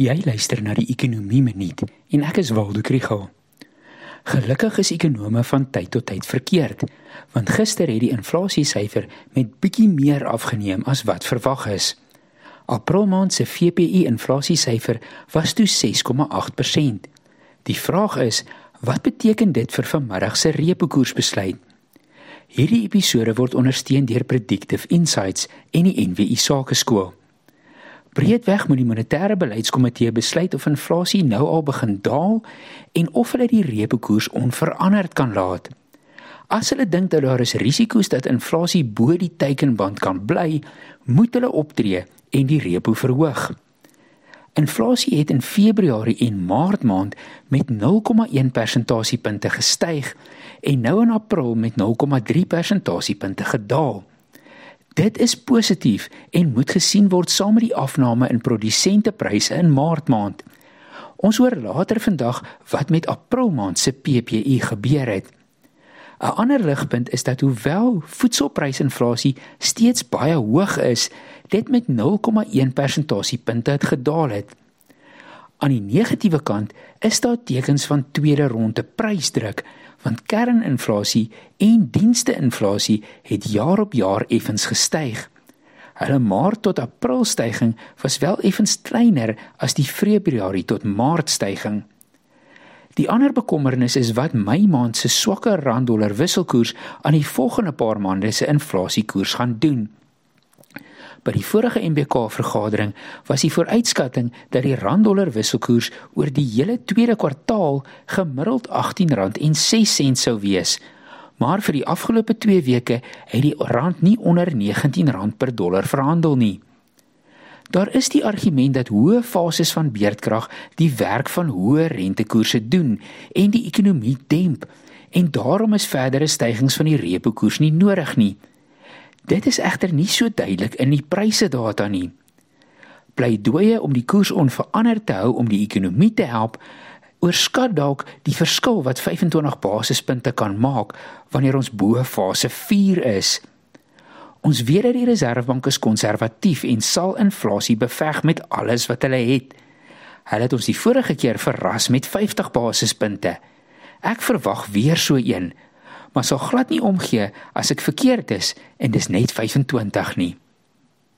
Jy luister na die Ekonomie Minuut en ek is Waldo Krugel. Gelukkig is ekonome van tyd tot tyd verkeerd, want gister het die inflasiesyfer met bietjie meer afgeneem as wat verwag is. April maand se VPI inflasiesyfer was toe 6,8%. Die vraag is, wat beteken dit vir vanmiddag se repo koersbesluit? Hierdie episode word ondersteun deur Predictive Insights en die NWI Sakeskool. Breedweg moet die monetêre beleidskomitee besluit of inflasie nou al begin daal en of hulle die repo koers onveranderd kan laat. As hulle dink dat daar is risiko's dat inflasie bo die teikenband kan bly, moet hulle optree en die repo verhoog. Inflasie het in Februarie en Maart maand met 0,1 persentasiepunte gestyg en nou in April met 0,3 persentasiepunte gedaal. Dit is positief en moet gesien word saam met die afname in produsentepryse in Maart maand. Ons hoor later vandag wat met April maand se PPI gebeur het. 'n Ander ligpunt is dat hoewel voedselprysinflasie steeds baie hoog is, dit met 0,1 persentasiepunte het gedaal het. Aan die negatiewe kant is daar tekens van tweede ronde prysdruk want kerninflasie en diensteinflasie het jaar op jaar effens gestyg. Hulle maart tot april stygings was wel effens kleiner as die februarie tot maart stygings. Die ander bekommernis is wat Mei maand se swakker rand-dollar wisselkoers aan die volgende paar maande se inflasiekoers gaan doen. By die vorige MBK vergadering was die vooruitskatting dat die rand-dollar wisselkoers oor die hele tweede kwartaal gemiddeld R18.06 sou wees. Maar vir die afgelope 2 weke het die rand nie onder R19 per dollar verhandel nie. Daar is die argument dat hoë fases van beerdkrag die werk van hoë rentekoerse doen en die ekonomie demp en daarom is verdere stygings van die repo koers nie nodig nie. Dit is egter nie so duidelik in die pryse data nie. Pleidooie om die koers onveranderd te hou om die ekonomie te help, oorskat dalk die verskil wat 25 basispunte kan maak wanneer ons bo fase 4 is. Ons weet dat die Reserwebank is konservatief en sal inflasie beveg met alles wat hulle het. Hulle het ons die vorige keer verras met 50 basispunte. Ek verwag weer so een maar sal glad nie omgee as ek verkeerd is en dis net 25 nie.